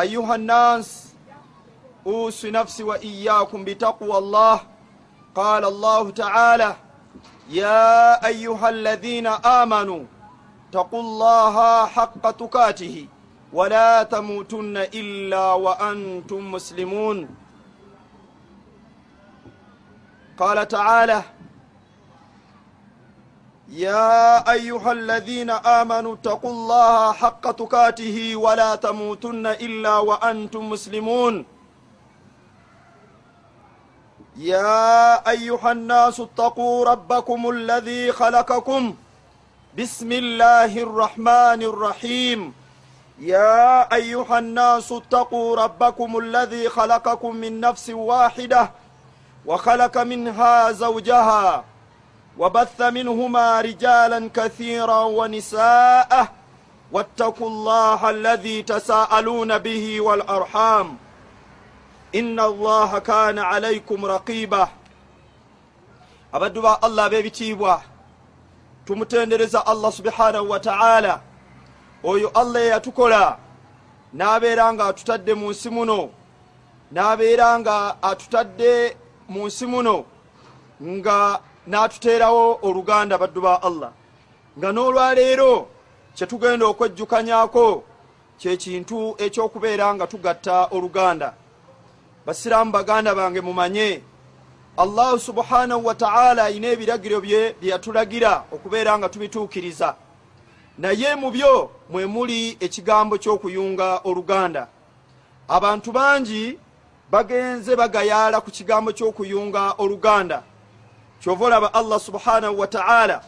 أيها الناس أوصي نفسي وإياكم بتقوى الله قال الله تعالى يا أيها الذين آمنوا اتقوا الله حق تقاته ولا تموتن إلا وأنتم مسلمون قال تعالى يا أيها الذين آمنوا اتقوا الله حق تقاته ولا تموتن إلا وأنتم مسلمون. يا أيها الناس اتقوا ربكم الذي خلقكم. بسم الله الرحمن الرحيم. يا أيها الناس اتقوا ربكم الذي خلقكم من نفس واحدة وخلق منها زوجها وبث منهما رجالا كثيرا ونساء واتقوا الله الذي تساءلون به والأرحام إن الله كان عليكم رقيبا abaddu ba allah ab'ebitiibwa tumutendereza allah subhanahu wa ta'ala oyo allah eyatukola n'abeera nga atutadde mu nsi muno n'abeera nga atutadde mu nsi muno nga n'atuteerawo oluganda baddu ba allah. Nga n'olwaleero kyetugenda okwejjukanyako kyekintu ekyokubeera nga tugatta oluganda. Basiraamu baganda bange mumanye allahu subhanahu wataala ayina ebiragiro bye byeyatulagira okubeera nga tubituukiriza. Naye mu byo mwe muli ekigambo ky'okuyunga oluganda. Abantu bangi bagenze bagayaala ku kigambo ky'okuyunga oluganda kyova olaba allah subhanahu wataala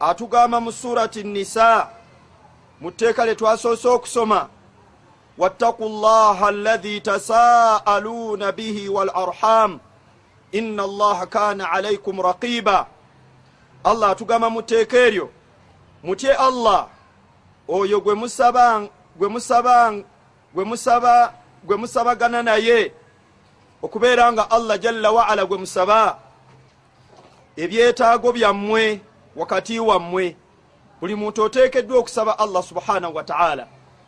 atugamba mu surati nisa mu tteeka lye twasoose okusoma wattaku llaha allahi tasaaluuna bihi walarham inna allaha kana alaikum raqiba. Allah atugamba mu tteeka eryo mutye allah oyo gwe musaba gwe musaba gwe musaba gwe musabagana naye okubeera nga allah jalla waala gwe musaba ebyetaago byammwe wakati wammwe. Buli muntu oteekeddwa okusaba allah subhanahu wataala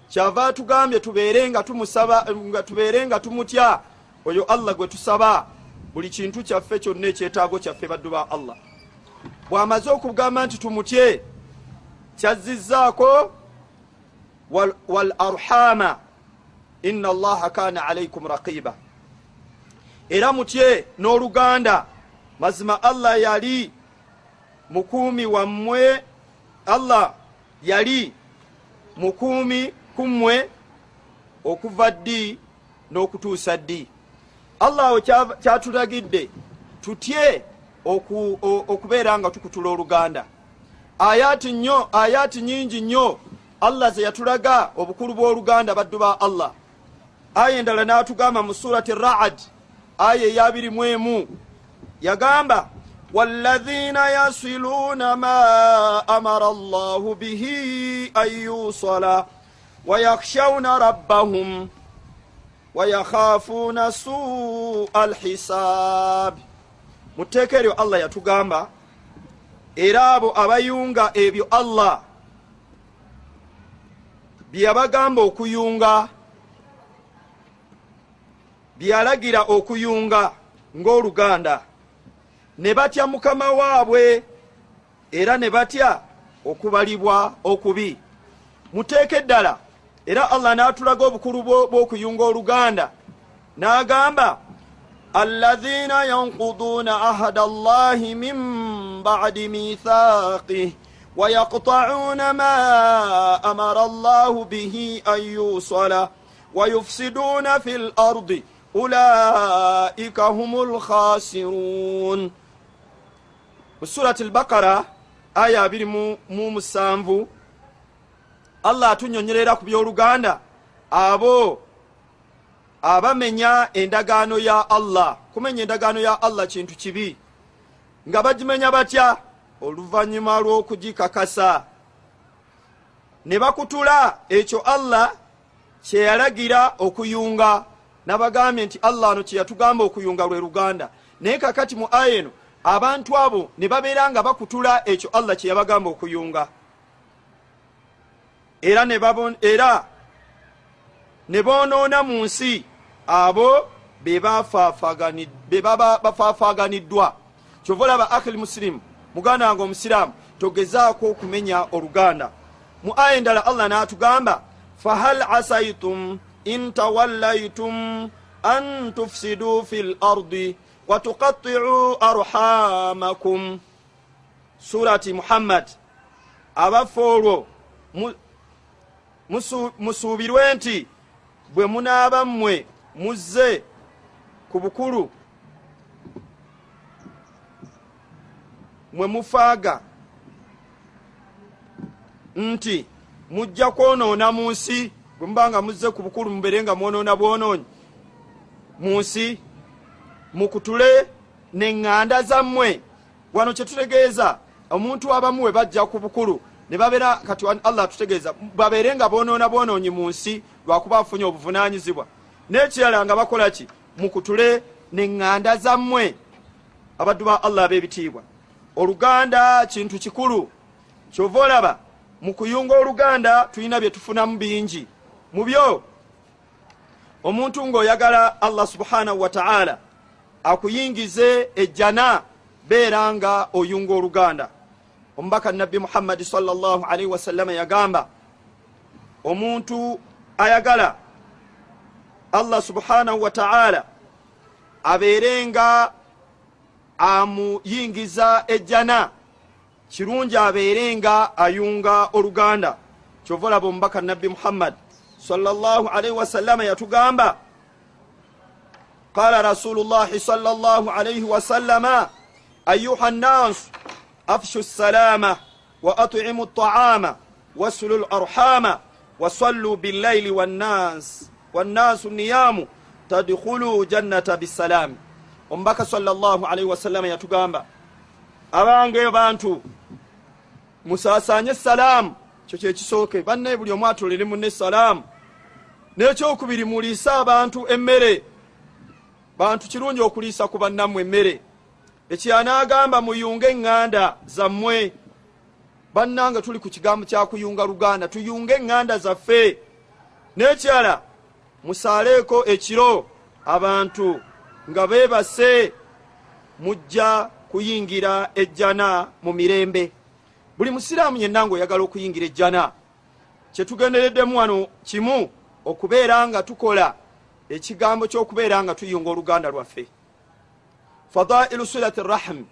kyava atugambye tubeere nga tumusaba nga tubeere nga tumutya oyo allah gwe tusaba. Buli kintu kyaffe kyonna ekyetaago kyaffe baddu ba allah. Bw'amaze okugamba nti tumutye kyazizzaako wal arhama inna allaha kana alaikum raqiba. Era mutye n'oluganda mazima allah yali mukuumi wammwe. Allah yali mukuumi kummwe okuva ddi n'okutuusa ddi. Allah awo kyatulagidde tutye oku, okubeera nga tukutula oluganda. Ayaati nnyo ayaati nyingi nnyo allah ze yatulaga obukulu bw'oluganda baddu ba allah. Aya endala n'atugamba mu surati raad aya eyabiri mu emu yagamba walladhina yasiluna ma amara allahu bihi an yusala wayakhshawna rabbahum wayakhafuna sua alhisab. Mu tteeka eryo allah yatugamba era abo abayunga ebyo allah byeyabagamba okuyunga byeyalagira okuyunga ng'oluganda ne batya mukama waabwe era ne batya okubalibwa okubi. Muteeka eddala. Era allah n'atulaga obukulu bw'okuyunga oluganda. N'agamba allazina yankuduuna ahada allahi min badi mithaqih ويقطعون ما أمر الله به أن يوصل ويفسدون في الأرض أولئك هم الخاسرون mu surati albakara aya 27 allah atunyonyolera ku byoluganda abo abamenya endagaano ya allah kumenya endagaano ya allah kintu kibi. Nga bagimenya batya? Oluvannyuma lw'okugikakasa. Ne bakutula ekyo allah kye yalagira okuyunga. Nabagambye nti allah no kye yatugamba okuyunga lwe luganda. Naye kakati mu aya eno abantu abo ne babeera nga bakutula ekyo allah kyeyabagamba okuyunga. Era era ne bonoona mu nsi abo be baba bafaafaganiddwa kyova olaba akhil musilimu muganda wange omusiraamu togezaako okumenya oluganda. Mu aya endala allah n'atugamba fahal asaitum in tawallaitum an tufsidu fi lardi watukatiu arhamakum surati muhammad abaffe olwo musuubirwe nti bwe munaaba mmwe muzze ku bukulu mwe mufaaga nti mujja kwonoona mu nsi bwe muba nga muzze ku bukulu mubere nga mwonoona bwonoonyi mu nsi mukutule neŋŋanda zammwe. Wano kyetutegeeza omuntu abamu we bajja ku bukulu ne babeera kati allah atutegeeza babeere nga bonoona bwonoonyi mu nsi lwakuba afunye obuvunanyizibwa n'ekirala nga bakola ki? Mukutule neŋŋanda zammwe abaddu ba allah ab'ebitiibwa. Oluganda kintu kikulu kyova olaba mu kuyunga oluganda tulina bye tufunamu bingi. Mu byo omuntu ng'oyagala allah subhanahu wa taala akuyingize ejjana beera nga oyunga oluganda. Omubaka nabbi muhammadi salllah alaihi wasallama yagamba omuntu ayagala allah subhanahu wa taala abeere nga amuyingiza ejjana. Kirungi abeere nga ayunga oluganda. Kyova olaba omubaka nabbi muhammad salllah alaihi wasallama yatugamba qala rasulu llahi salllah alaihi wasallama ayuha nnasu afshu salama wa atimu ltaama wasulu larhama wasallu billaili wannasu niyamu tadkhulu jannata bisalami omubaka salllah alaihi wasallama yatugamba abange bantu musasanye salaamu kyo kyekisooke bannaye buli omu atolere munne salaamu n'ekyokubiri muliise abantu emmere bantu kirungi okuliisa ku bannammwe emmere. Ekyanaagamba muyunge eŋŋanda zammwe. Bannanga tuli ku kigambo kyakuyunga luganda tuyunge eŋŋanda zaffe. N'ekirala musaaleeko ekiro abantu nga beebase mujja kuyingira ejjana mu mirembe. Buli musiraamu yenna ngaoyagala okuyingira ejjana kyetugendereddemu wano kimu okubeera nga tukola ekigambo ky'okubeera nga tuyunga oluganda lwaffe. Fadailu silati raham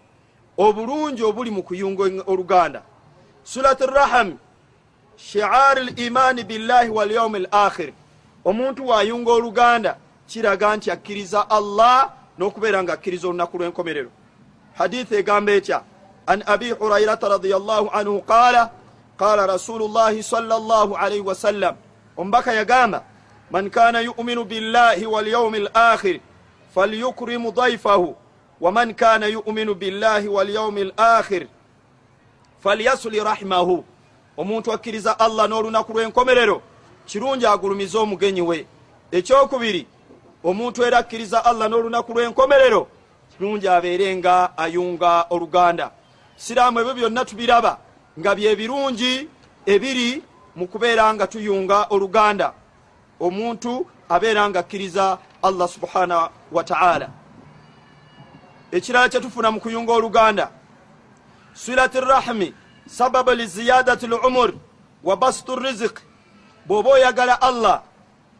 obulungi obuli mu kuyunga oluganda. Silati raham shiari limaani billahi walyaumi l akhir omuntu waayunga oluganda kiraga nti akkiriza allah n'okubeera nga akkiriza olunaku lw'enkomerero. Hadithi egamba etya? An abi hurairata radiallahu anhu qaala qaala rasulu llahi sala llahu alaihi wasallam omubaka yagamba yuminu billahi walyaumi l akhir falyukrimu daifahu waman kana yuminu billahi walyaumi l akhir falyasuli rahimahu omuntu akkiriza allah n'olunaku lw'enkomerero kirungi agulumize omugenyi we. Ekyokubiri omuntu era akkiriza allah n'olunaku lw'enkomerero kirungi abeere nga ayunga oluganda. Siraamu ebyo byonna tubiraba nga bye birungi ebiri mu kubeera nga tuyunga oluganda omuntu abeera nga akkiriza allah subhanahu wa taala. Ekirala kyetufuna mu kuyunga oluganda silati rahmi sababu liziyadati lumur wa basitu riziki bw'oba oyagala allah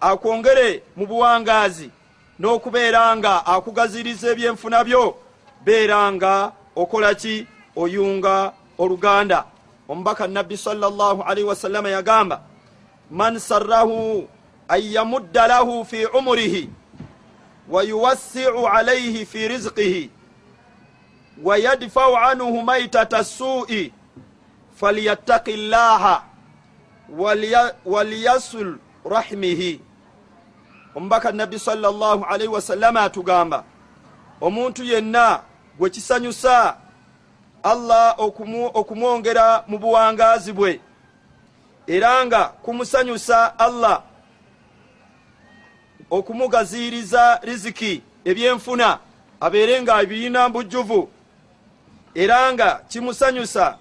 akwongere mu buwangaazi n'okubeera nga akugaziriza ebyenfuna byo beera nga okola ki? Oyunga oluganda. Omubaka nabbi salllah alaihi wasallama yagamba man sarrahu an yamudda lahu fi umurihi wa yuwassiu alaihi fi rizqihi wa yadfau anhu maitata suui falyattaki llaha waliyasul rahimihi omubaka nabbi salllah alaihi wasallama atugamba omuntu yenna gwe kisanyusa allah okumwongera mu buwangaazi bwe era nga kumusanyusa allah okumugaziyiriza riziki ebyenfuna abeere nga birina mbujjuvu era nga kimusanyusa.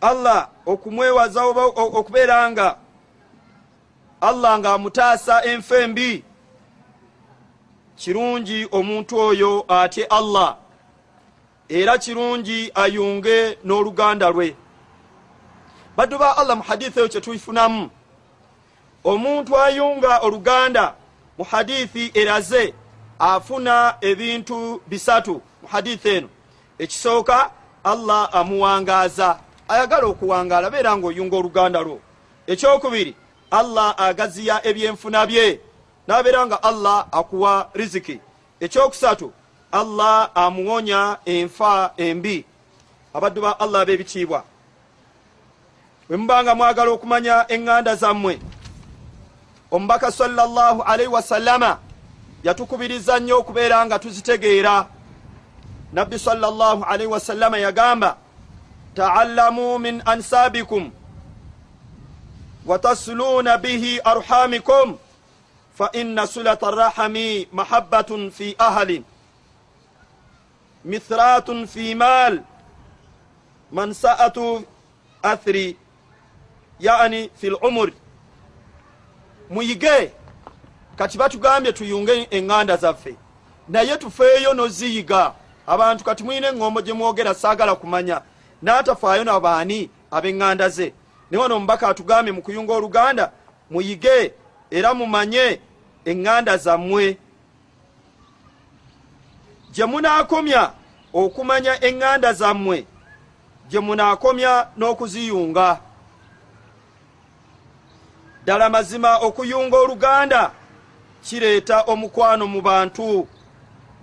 Allah okumwewaza okubeera nga allah ng'amutaasa enfa embi. Kirungi omuntu oyo atye allah era kirungi ayunge n'oluganda lwe. Baddu ba allah mu hadithi eyo kyetuifunamu omuntu ayunga oluganda mu hadithi eraze afuna ebintu bisatu mu hadithi eno. Ekisooka allah amuwangaaza. Ayagala okuwangaala beera ngaoyunga oluganda lwo. Ekyokubiri allah agaziya ebyenfuna bye nabeera nga allah akuwa riziki. Ekyokusatu allah amuwonya enfa embi. Abaddu ba allah ab'ebitiibwa bwe mubanga mwagala okumanya eŋŋanda zammwe omubaka salllah alaihi wasallama yatukubiriza nnyo okubeera nga tuzitegeera. Nabbi salllah alaihi wasallama yagamba taallamu min ansabikum watasuluuna bihi arhamikum fa inna sulata arrahami mahabbatun fi ahalin mithratun fi mal mansa'atu athri yani fi lumur muyige. Kati batugambye tuyunge eŋŋanda zaffe. Naye tufeeyo noziyiga. Abantu kati mwina eŋŋombo gye mwogera saagala kumanya. N'atafaayo nabaani ab'eŋŋanda ze. Naye wano omubaka atugambye mu kuyunga oluganda muyige era mumanye eŋŋanda zammwe. Gye munaakomya okumanya eŋŋanda zammwe gye munaakomya n'okuziyunga ddala mazima okuyunga oluganda kireeta omukwano mu bantu.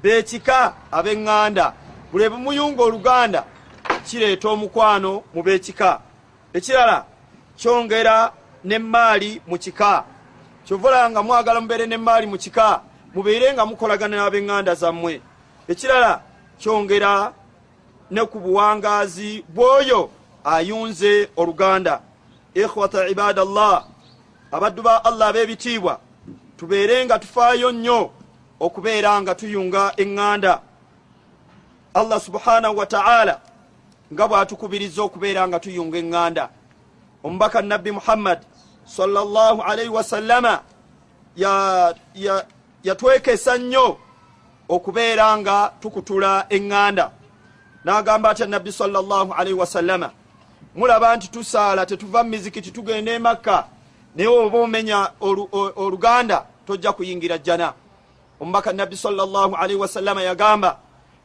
Beekika ab'eŋŋanda buli bumuyunga oluganda kireeta omukwano mu beekika. Ekirala kyongera n'emmaali mu kika. Kyovula nga mwagala mubeere n'emmaali mu kika mubeere nga mukolagana n'ab'eŋŋanda zammwe. Ekirala kyongera ne ku buwangaazi bw'oyo ayunze oluganda. Ikhwata ibadallah abaddu ba allah ab'ebitiibwa tubeere nga tufaayo nnyo okubeera nga tuyunga eŋŋanda. Allah subhanahu wa ta'ala nga bw'atukubiriza okubeera nga tuyunga eŋŋanda. Omubaka nabbi muhammad salllah alaihi wasallama yatwekesa nnyo okubeera nga tukutula eŋŋanda. N'agamba atya nabbi salllah alaihi wasallama mulaba nti tusaala tetuva mu mizikiti tugenda emakka naye oba omenya oluganda tojja kuyingira jjana. Omubaka nabbi salllah alaihi wasallama yagamba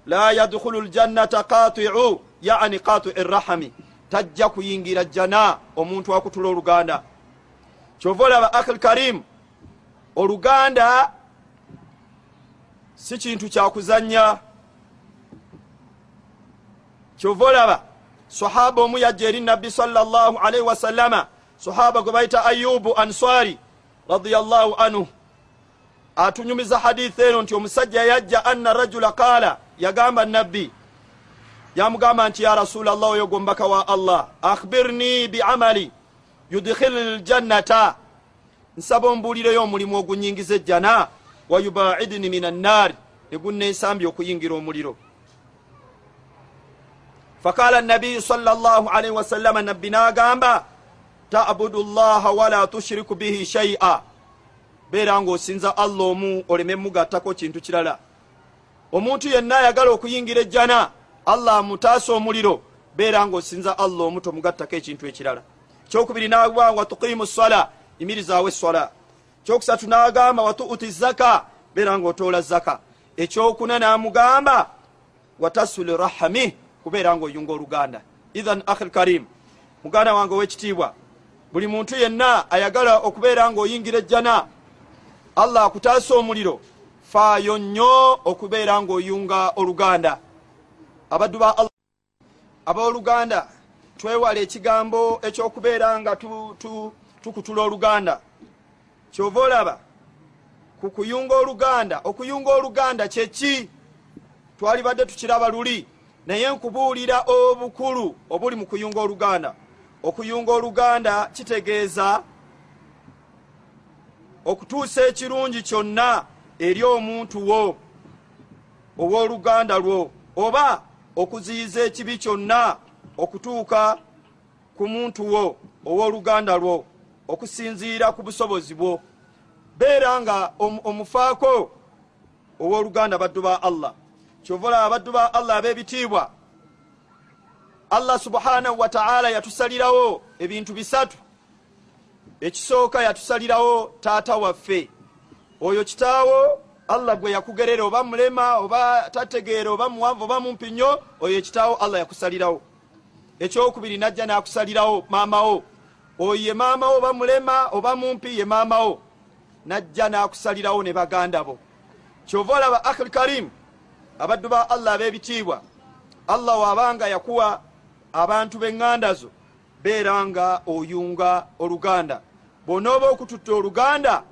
la yadkhulu ljannata qatiu yani qatiu errahami tajja kuyingira jjana omuntu akutula oluganda. Kyova olaba akhil karim oluganda si kintu kyakuzanya kyova olaba sahaba omu yajja eri nabbi salllah alaihi wasallama sahaba gwe bayita ayubu answari radiallahu anhu. Atunyumiza hadithi eno nti omusajja yajja anna rajula qaala yagamba nabbi yamugamba nti ya rasula llah oyo gombaka wa allah akhbirni biamali yudkhil ljannata. Nsaba ombuulireyo omulimu ogunyingiza ejjana wayubaidni min annaari negunneesambye okuyingira omuliro. Faqala nabiyu sala llah alaihi wasallama nabbi n'agamba tabudu llaha wala tushiriku bihi shaia beera ng'osinza allah omu oleme mugattako kintu kirala. Omuntu yenna ayagala okuyingira ejjana allah amutaasa omuliro. Beera ng'osinza allah omu tomugattako ekintu ekirala. Kyokubiri nagamba watuqimu sala imirizaawo eswala kyokusatu n'agamba watuuti zaka beera ng'otoola zaka ekyokuna n'amugamba watasuli rahami kubeera ng'oyunga oluganda. Ithan akhil karim. Muganda wange ow'ekitiibwa buli muntu yenna ayagala okubeera ng'oyingira ejjana allah akutaasa omuliro faayo nnyo okubeera ng'oyunga oluganda. Abaddu ba allah abooluganda twewala ekigambo ekyokubeera nga tukutula oluganda. Kyova olaba ku kuyunga oluganda okuyunga oluganda kyeki twalibadde tukiraba luli naye nkubuulira obukulu obuli mu kuyunga oluganda okuyunga oluganda kitegeeza okutuusa ekirungi kyonna eri omuntu wo ow'oluganda lwo oba okuziyiza ekibi kyonna okutuuka ku muntu wo ow'oluganda lwo okusinziira ku busobozi bwo. Beera nga omufaako ow'oluganda baddu ba allah. Kyovola abaddu ba allah ab'ebitiibwa allah subhanahu wataala yatusalirawo ebintu bisatu. Ekisooka yatusalirawo taata waffe. Oyo kitaawo allah gwe yakugerera oba mulema oba tategeera oba muwanvu oba mumpinyo oyo ekitaawo allah yakusalirawo. Ekyokubiri najja nakusalirawo maamawo. Oyo ye maamawo oba mulema oba mumpi ye maamawo najja nakusalirawo ne baganda bo. Kyova olaba akhil karimu abaddu ba allah ab'ebitiibwa. Allah waabanga yakuwa abantu b'eŋŋanda zo beera nga oyunga oluganda. Bw'onooba okututta oluganda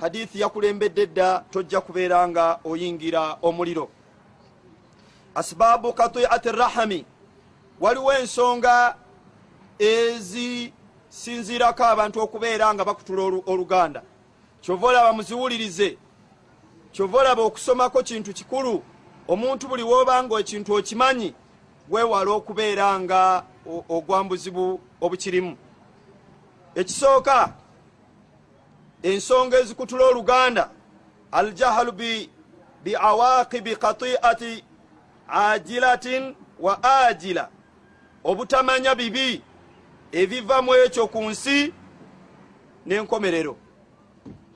hadithi yakulembedde dda tojja kubeera nga oyingira omuliro. Asbaabu katiati rahami waliwo ensonga ezisinziirako abantu okubeera nga bakutula oluganda. Kyova olaba muziwulirize kyova olaba okusomako kintu kikulu omuntu buli woobanga ekintu okimanyi weewala okubeera nga ogwambuzibu obukirimu. Ekisooka ensonga ezikutula oluganda aljahalu biawaqibi katiati ajilatin wa ajila obutamanya bibi ebiva mu ekyo ku nsi n'enkomerero.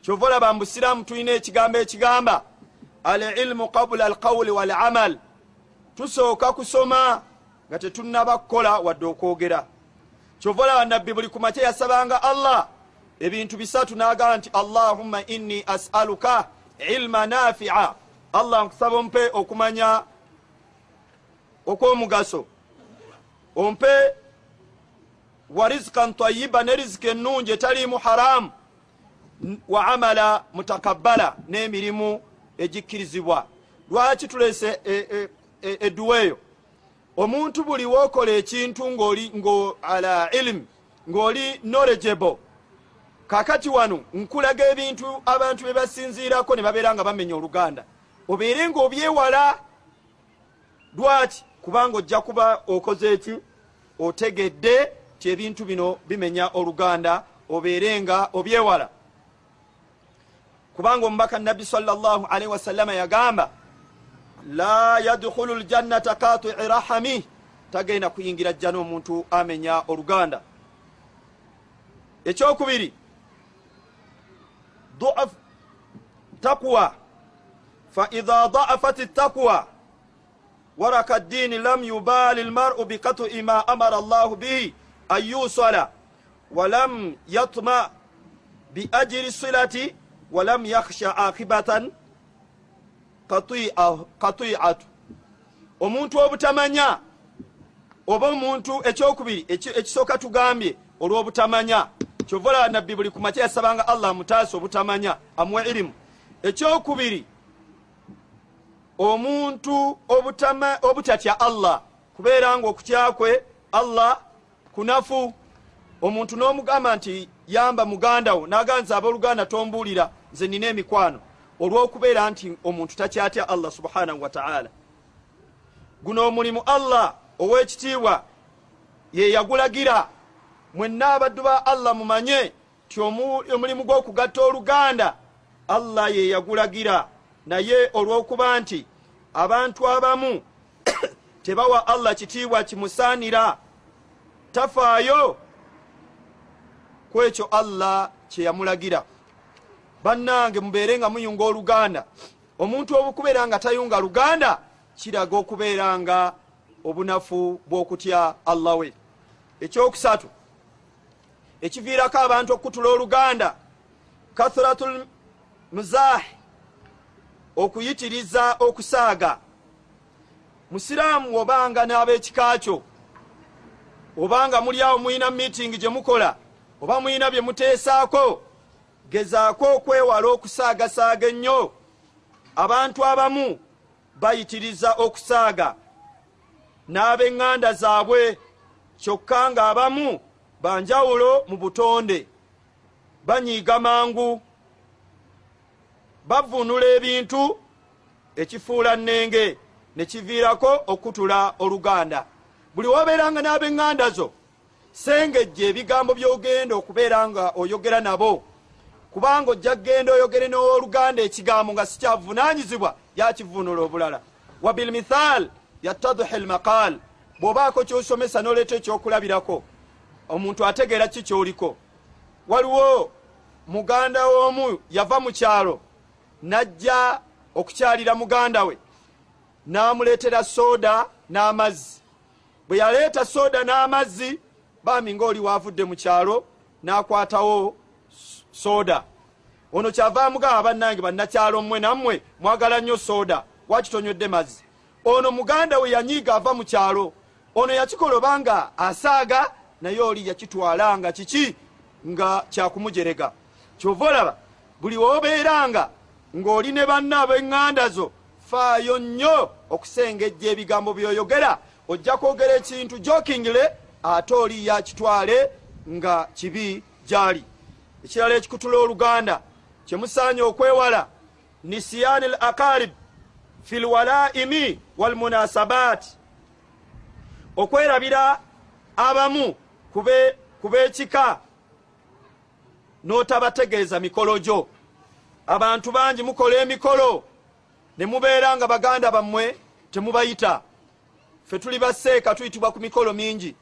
Kyova olaba mu busiraamu tulina ekigambo ekigamba al ilmu qabula alqawuli wal amal tusooka kusoma nga tetunnaba kukola wadde okwogera. Kyova olaba nabbi buli ku makya yasabanga allah. Ebintu bisatu nagamba nti allahumma inni asaluka ilma nafia allah nkusaba ompe okumanya okw'omugaso. Ompe wa rizikan tayiba ne riziki ennungi etaliimu haramu wa amala mutakabbala n'emirimu egikkirizibwa. Lwaki tulese edduwa eyo omuntu buli wookola ekintu ng'oli ala ilimu ng'oli knowledgeable kakati wano nkulaga ebintu abantu bye basinziirako ne babeera nga bamenya oluganda. Obeere nga obyewala lwaki? Kubanga ojja kuba okoze eki otegedde ti ebintu bino bimenya oluganda obeere nga obyewala. Kubanga omubaka nabbi salllah alaihi wasallama yagamba la yadkhulu ljannata katii rahami tagenda kuyingira jjana omuntu amenya oluganda ekyokubiri duaf taqwa faidha daafat taqwa waraka ddini lam yubali lmaru bikatui ma amara llahu bihi an yusala walam yatma biajiri silati walam yakhsha akibatan katiatu omuntu obutamanya oba omuntu ekyokubiri ekisooka tugambye olw'obutamanya. Kyovala nabbi buli ku makya yasabanga allah amutaasa obutamanya amuwe irimu ekyokubiri omuntu obutatya allah kubeera nga okutyakwe allah kunafu. Omuntu n'omugamba nti yamba muganda wo naganza abooluganda tombuulira nze nina emikwano olw'okubeera nti omuntu takyatya allah subhanahu wataala guno omulimu allah ow'ekitiibwa ye yagulagira. Mwenna abaddu ba allah mumanye ti omulimu gw'okugatta oluganda allah ye yagulagira. Naye olw'okuba nti abantu abamu tebawa allah kitiibwa kimusaanira tafaayo ku ekyo allah kye yamulagira bannange mubeere nga muyunga oluganda. Omuntu obukubeera nga tayunga luganda kiraga okubeera nga obunafu bw'okutya allah we. Ekyokusatu ekiviirako abantu okutula oluganda kathuratu muzaahi okuyitiriza okusaaga. Musiraamu obanga n'ab'ekika kyo obanga muli awo mulina miitingi gye mukola oba mulina bye muteesaako gezaako okwewala okusaagasaaga ennyo. Abantu abamu bayitiriza okusaaga n'ab'eŋŋanda zaabwe kyokka ng'abamu banjawulo mu butonde banyiiga mangu bavunula ebintu ekifuula nnenge ne kiviirako okutula oluganda. Buli wobeeranga n'ab'eŋŋanda zo sengejja ebigambo by'ogenda okubeera nga oyogera nabo kubanga ojja kgenda oyogere n'oluganda ekigambo nga sikyavunaanyizibwa yakivunula obulala. Wabilmithal yatadhi lmaqal bw'obaako kyosomesa n'oleeta ekyokulabirako omuntu ategeera ki kyoliko? Waliwo muganda w'omu yava mu kyalo n'ajja okukyalira muganda we n'amuleetera sooda n'amazzi. Bwe yaleeta sooda n'amazzi bami ngaoli waavudde mu kyalo n'akwatawo sooda. Ono kyava amugamba bannange bannakyalo mmwe nammwe mwagala nnyo sooda. Wakitonywedde mazzi. Ono muganda we yanyiiga ava mu kyalo. Ono yakikola obanga asaaga naye oli yakitwala nga kiki? Nga kyakumujerega. Kyova olaba buli wobeeranga ng'oli ne banna ab'eŋŋanda zo faayo nnyo okusengejja ebigambo byoyogera. Ojja kwogera ekintu jokingire ate oli yakitwale nga kibi gyali ekirala ekikutula oluganda kyemusaanye okwewala nisiyani l akarib fi lwalaimi walmunasabat okwerabira abamu kubeekika n'otabategeeza mikolo gyo. Abantu bangi mukola emikolo ne mubeera nga baganda bammwe temubayita. Ffe tuli baseeka tuyitibwa ku mikolo mingi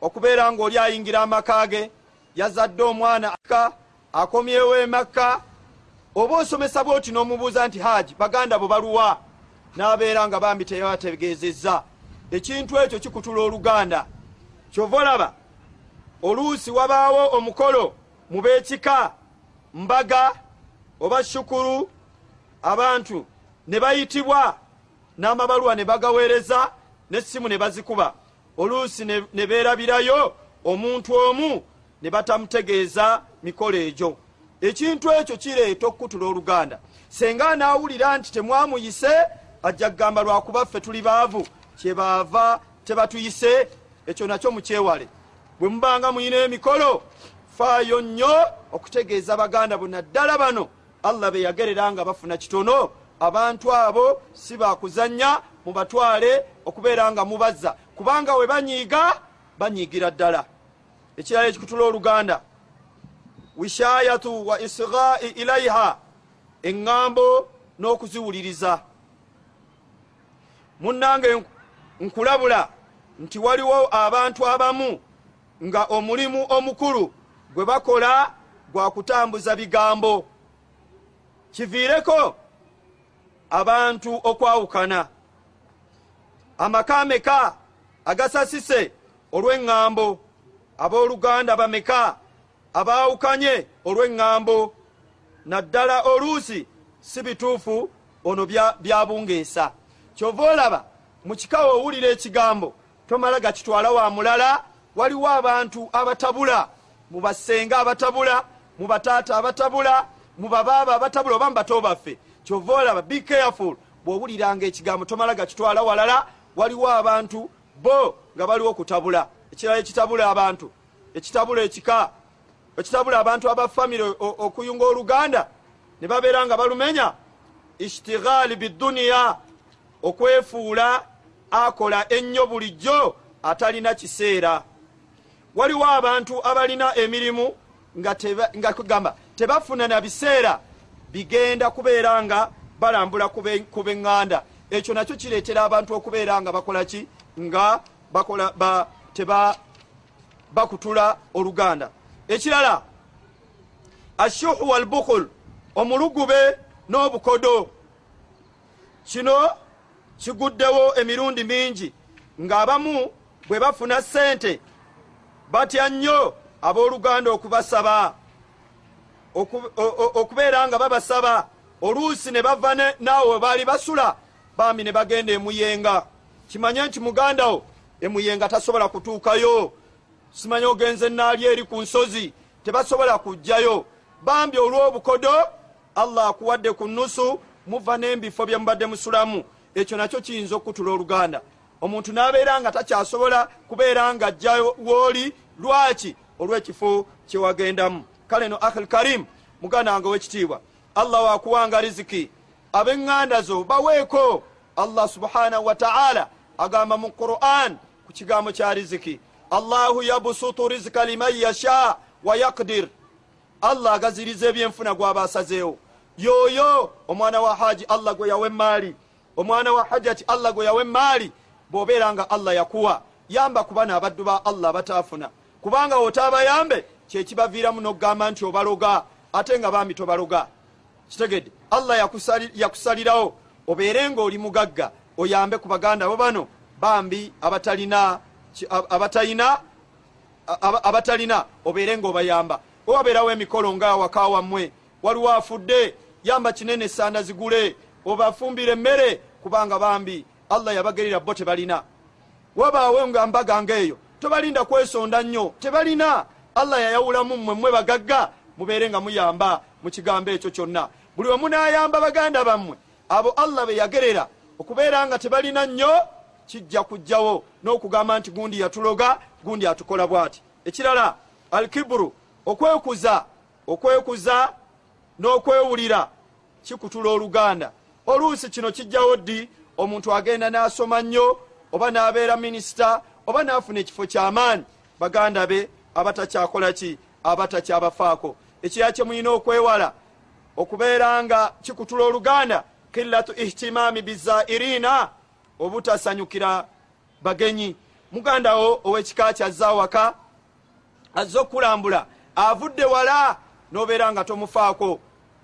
okubeera ng'oli ayingira amaka ge yazadde omwana ka akomyewo emakka oba osomesa bwoti n'omubuuza nti haaji baganda bo baluwa? N'abeera nga bambi tebategeezezza. Ekintu ekyo kikutula oluganda. Kyova olaba oluusi wabaawo omukolo mu beekika mbaga oba shukuru abantu ne bayitibwa n'amabaluwa ne bagaweereza n'essimu ne bazikuba. Oluusi ne beerabirayo omuntu omu ne batamutegeeza mikolo egyo. Ekintu ekyo kireeta okukutula oluganda. Senga anaawulira nti temwamuyise ajja kugamba lwakuba ffe tuli baavu. Kyebaava tebatuyise ekyo nakyo mukyewale. Bwe mubanga muyina emikolo faayo nnyo okutegeeza baganda bonna. Ddala bano allah be yagerera nga bafuna kitono. Abantu abo si bakuzanya mubatwale okubeera nga mubazza. Kubanga we banyiiga banyiigira ddala ekirala ekikutula oluganda wishayatu wa isghai ilaiha eŋŋambo n'okuziwuliriza. Munnange nkulabula nti waliwo abantu abamu nga omulimu omukulu gwe bakola gwa kutambuza bigambo. Kiviireko abantu okwawukana. Amaka meka agasasise olw'eŋŋambo abooluganda bameka abaawukanye olw'eŋŋambo. Naddala oluusi si bituufu ono byabungeesa bya kyova olaba mu kikawo owulira ekigambo tomala gakitwala wa mulala waliwo abantu abatabula mu basenga abatabula mu bataata abatabula mu babaaba abatabula oba mu bato baffe. Kyova olaba be careful bw'owuliranga ekigambo tomala gakitwala walala waliwo abantu bo nga baliwo okutabula ekirala ekitabula abantu ekitabula ekika ekitabula abantu aba famire okuyunga oluganda ne babeera nga balumenya ishtighali biduniya okwefuula akola ennyo bulijjo atalina kiseera. Waliwo abantu abalina emirimu nga kugamba tebafuna na biseera bigenda kubeera nga balambula ku beŋŋanda ekyo nakyo kireetera abantu okubeera nga bakola ki? Nga bakola bakutula oluganda. Ekirala ashuhu walbukhul omulugube n'obukodo. Kino kiguddewo emirundi mingi ng'abamu bwe bafuna ssente batya nnyo abooluganda okubasaba. Okubeera nga babasaba oluusi ne bava naawe we baali basula bambi ne bagenda emuyenga. Kimanye nti mugandawo emuyenga tasobola kutuukayo. Simanyi ogenze naali eri ku nsozi tebasobola kujjayo bambi olw'obukodo allah akuwadde ku nusu muva n'embifo bye mubadde musulamu. Ekyo nakyo kiyinza okutula oluganda. Omuntu n'abeera nga takyasobola kubeera nga ajja wooli lwaki? Olw'ekifo kyewagendamu kale no akhil karim muganda wange w'ekitiibwa allah wakuwanga riziki. Ab'eŋŋanda zo baweeko. Allah subhanahu wataala agamba mu quran ku kigambo kya riziki. Allahu yabusutu rizika liman yasha wa yakdir allah agaziriza ebyenfuna gwaba asazeewo yoyo omwana wa haji allah gwe yawa emaali omwana wa hajati allah gwe yawa emaali bw'obeera nga allah yakuwa. Yamba ku bana abaddu ba allah abataafuna kubanga wotaabayambe kyekibaviiramu n'okugamba nti obaloga ate nga bambi tobaloga. Kitegedde allah yakusalirawo. Obeere ng'oli mugagga oyambe ku baganda bo bano bambi abatalina abatalina abatalina obeere ng'obayamba. Owabeerawo emikolo nga waka wammwe waliwo afudde yamba kinene esanda zigule obafumbire emmere kubanga bambi allah yabagerera bo tebalina. Wabaawo nga mbaga ngaeyo tobalinda kwesonda nnyo tebalina. Allah yayawulamu mmwe mmwe bagagga mubeere nga muyamba mu kigambo ekyo kyonna. Buli we munaayamba baganda bammwe abo allah be yagerera okubeera nga tebalina nnyo kijja kujjawo n'okugamba nti gundi yatuloga gundi atukola bw'ati. Ekirala alkiburu okwekuza okwekuza n'okwewulira kikutula oluganda. Oluusi kino kijjawo ddi? Omuntu agenda n'asoma nnyo oba n'abeera minisita oba n'afuna ekifo ky'amaanyi baganda be abatakyakola ki abatakyabafaako ekira kye mulina okwewala okubeera nga kikutula oluganda killatu ihtimami bizairina obutasanyukira bagenyi. Mugandawo ow'ekika kyazza waka azze okulambula avudde wala nobeera nga tomufaako.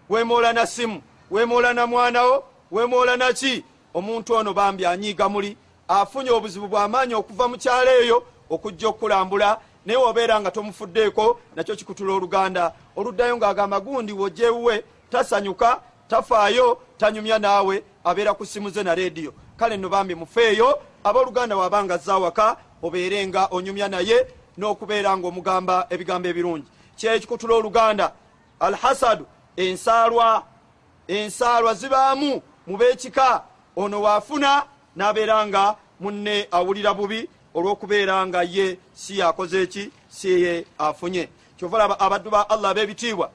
Wemoola na simu wemoola na mwanawo wemoola naki omuntu ono bambi anyiiga muli afunye obuzibu bw'amaanyi okuva mu kyalo eyo okujja okulambula naye wobeera nga tomufuddeeko nakyo kikutula oluganda. Oluddayo ng'agamba gundi wojewuwe tasanyuka tafaayo tanyumya naawe abeera ku simu ze na rediyo kale nno bambi mufeeyo abooluganda wabanga zawaka obeere nga onyumya naye n'okubeera ng'omugamba ebigambo ebirungi. Kyekikutula oluganda alhasadu ensaalwa ensaalwa zibaamu mu beekika. Ono waafuna n'abeera nga munne awulira bubi olw'okubeera nga ye si yakoze eki si ye afunye. Kyovalaba abaddu ba allah ab'ebitiibwa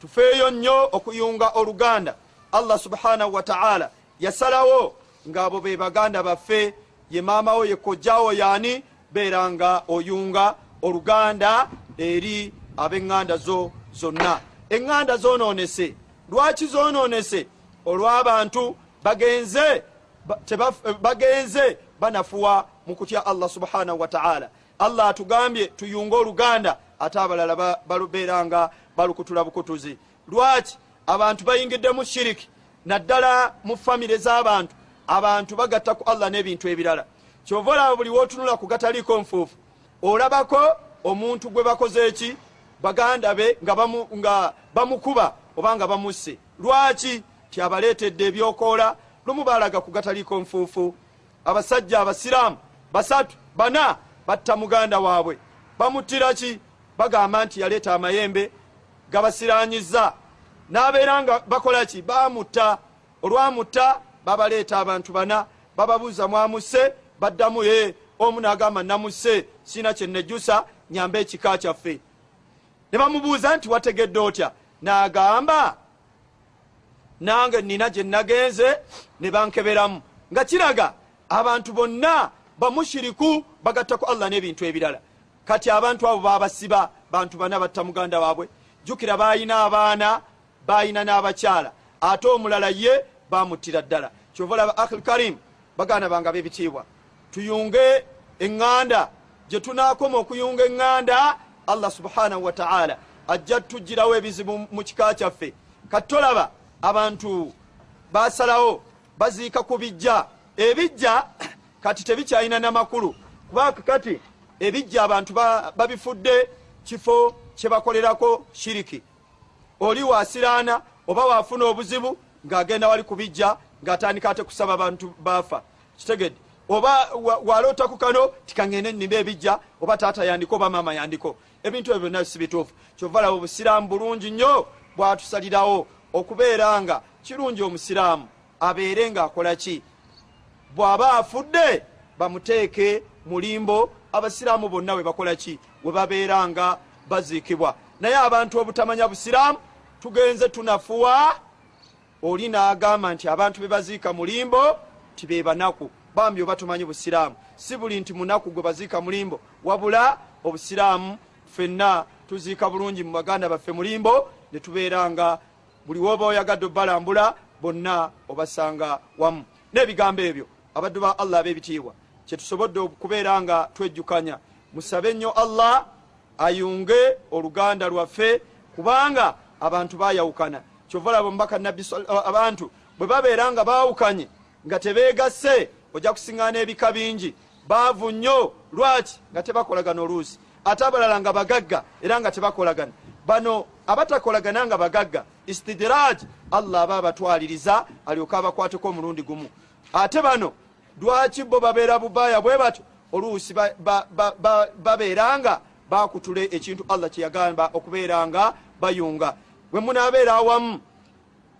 tufeeyo nnyo okuyunga oluganda. Allah subhanahu wataala yasalawo ng'abo be baganda baffe ye maamawo ye kojjawo yaani beera nga oyunga oluganda eri ab'eŋŋanda zo zonna. Eŋŋanda zonoonese. Lwaki zonoonese? Olw'abantu bagenze bagenze banafuwa mu kutya allah subhanahu wataala allah atugambye tuyunge oluganda ate abalala balubeera nga balukutula bukutuzi. Lwaki? Abantu bayingidde mu shiriki naddala mu famire z'abantu abantu bagatta ku allah n'ebintu ebirala. Kyova olaba buli wootunula ku gataliiko nfuufu olabako omuntu gwe bakoze eki? Baganda be nga bamukuba oba nga bamusse. Lwaki? Ti abaleetedde ebyokoola lumu balaga ku gataliiko nfuufu. Abasajja abasiraamu basatu bana batta muganda waabwe. Bamuttira ki? Bagamba nti yaleeta amayembe gabasiranyiza n'abeera nga bakola ki? Bamutta olwamutta babaleeta abantu bana bababuuza mwamuse baddamu ye omu n'agamba namusse siina kyenejjusa nyamba ekika kyaffe. Ne bamubuuza nti wategedde otya? N'agamba nange nina gye nagenze ne bankeberamu. Nga kiraga abantu bonna bamushiriku bagattaku allah n'ebintu ebirala. Kati abantu abo babasiba bantu bana batta muganda waabwe. Jjukira bayina abaana bayina n'abakyala. Ate omulala ye bamuttira ddala. Kyova olaba akhil karim baganda bange ab'ebitiibwa. Tuyunge eŋŋanda gye tunaakoma okuyunga eŋŋanda allah subhanahu wataala ajja tujjirawo ebizibu mu kika kyaffe. Kati tolaba abantu basalawo baziika ku bijja ebijja kati tebikyalina namakulu kubanga kati ebijja abantu babifudde kifo kyebakolerako shiriki. Oli wasiraana oba wafuna obuzibu ng'agenda wali ku bijja ng'atandika ate kusaba bantu baafa. Kitegedde oba walootaku kano tikaŋŋende nnima ebijja oba taata yandiko oba maama yandiko ebintu ebyo byonna si bituufu. Kyova laba obusiraamu bulungi nnyo bwatusalirawo okubeera nga kirungi omusiraamu abeere ng'akola ki? Bw'aba afudde bamuteeke mulimbo abasiraamu bonna we bakola ki? We babeera nga baziikibwa. Naye abantu obutamanya busiraamu tugenze tunafuwa oli n'agamba nti abantu be baziika mulimbo tibe banaku. Bambi oba tumanyi busiraamu. Si buli nti munaku gwe baziika mulimbo wabula obusiraamu fenna tuziika bulungi mu baganda baffe mulimbo ne tubeera nga buli woba oyagadde obalambula bonna obasanga wamu. N'ebigambo ebyo abaddu ba allah ab'ebitiibwa kyetusobodde okubeera nga twejjukanya. Musabe nnyo allah ayunge oluganda lwaffe kubanga abantu bayawukana kyova laba omubaka nabbi abantu bwe babeera nga bawukanye nga tebeegasse ojja kusiŋŋaana ebika bingi. Baavu nnyo lwaki? Nga tebakolagana oluusi. Ate abalala nga bagagga era nga tebakolagana. Bano abatakolagana nga bagagga istidiraj allah aba abatwaliriza alyoke abakwateko omulundi gumu. Ate bano lwaki bo babeera bubaaya bwe batyo? Oluusi babeera nga bakutule ekintu allah kyeyagamba okubeera nga bayunga bwe munaabeera awamu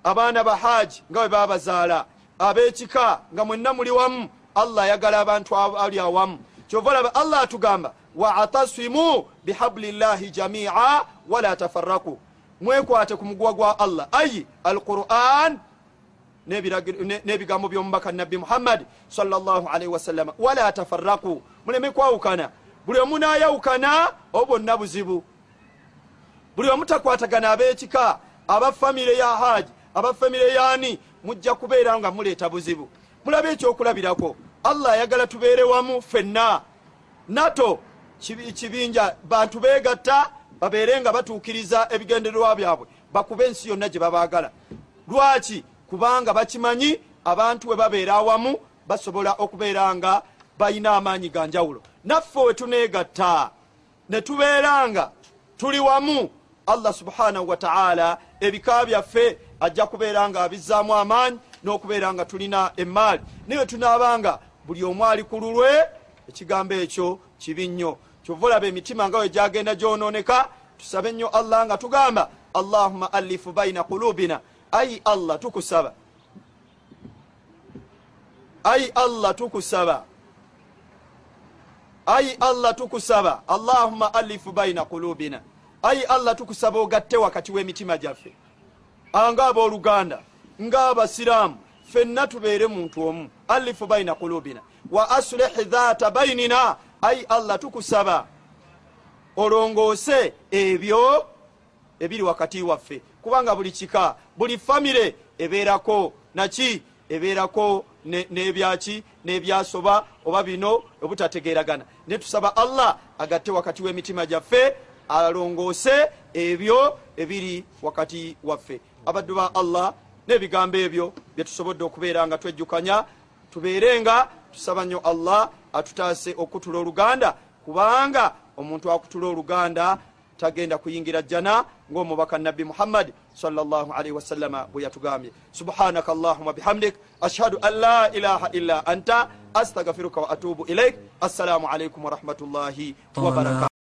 abaana ba haaji nga bwe babazaala ab'ekika nga mwenna muli wamu allah ayagala abantu ali awamu. Kyova laba allah atugamba waatasimu bihabulillahi jamia wala tafaraku mwekwate ku muguwa gwa allah. Ayi alquran n'ebigambo by'omubaka nabbi muhammadi salllahalaihi wasallama wala tafaraku muleme kwawukana. Buli omu naayawukana oba bonna buzibu buli omu takwatagana ab'ekika aba famire ya haaji aba famire yaani mujja kubeera nga muleeta buzibu. Mulabe ekyokulabirako allah ayagala tubeere wamu fenna nato kibinja bantu beegatta babeere nga batuukiriza ebigendererwa byabwe bakube ensi yonna gye babaagala. Lwaki? Kubanga bakimanyi abantu we babeera awamu basobola okubeera nga balina amaanyi ga njawulo. Naffe we tuneegatta ne tubeera nga tuli wamu allah subhanahu wataala ebika byaffe ajja kubeera nga abizzaamu amaanyi n'okubeera nga tulina emaali naye tunaabanga buli omu ali ku lulwe ekigambo ekyo kibi nnyo. Kyova olaba emitima nga we gyagenda gyonooneka tusabe nnyo allah nga tugamba allahuma alifu baina kulubina ayi allah tukusaba. Ayi allah tukusaba. Ayi allah tukusaba. Allahuma alifu baina kulubina ayi allah tukusaba ogatte wakati w'emitima gyaffe. Anga abooluganda ng'abasiraamu fenna tubeere muntu omu. Alifu baina kulubina wa aslihi dhaata bainina ayi allah tukusaba. Olongoose ebyo ebiri wakati waffe. Kubanga buli kika buli famire ebeerako. Naki ebeerako n'ebyaki n'ebyasoba? Oba bino obutategeeragana. Ne tusaba allah agatte wakati w'emitima gyaffe alongoose ebyo ebiri wakati waffe. Abaddu ba allah n'ebigambo ebyo byetusobodde okubeera nga twejjukanya tubeere nga tusaba nnyo allah atutaase okutula oluganda kubanga omuntu akutula oluganda tagenda kuyingira jjana ng'omubaka nabbi muhammadi salllahalaihi wasallama bwe yatugambye. Subhanaka allahuma bihamdik ashhadu an la ilaha illa anta astagfiruka wa atubu ilaik assalamu alaikum warahmatullahi wabarakatu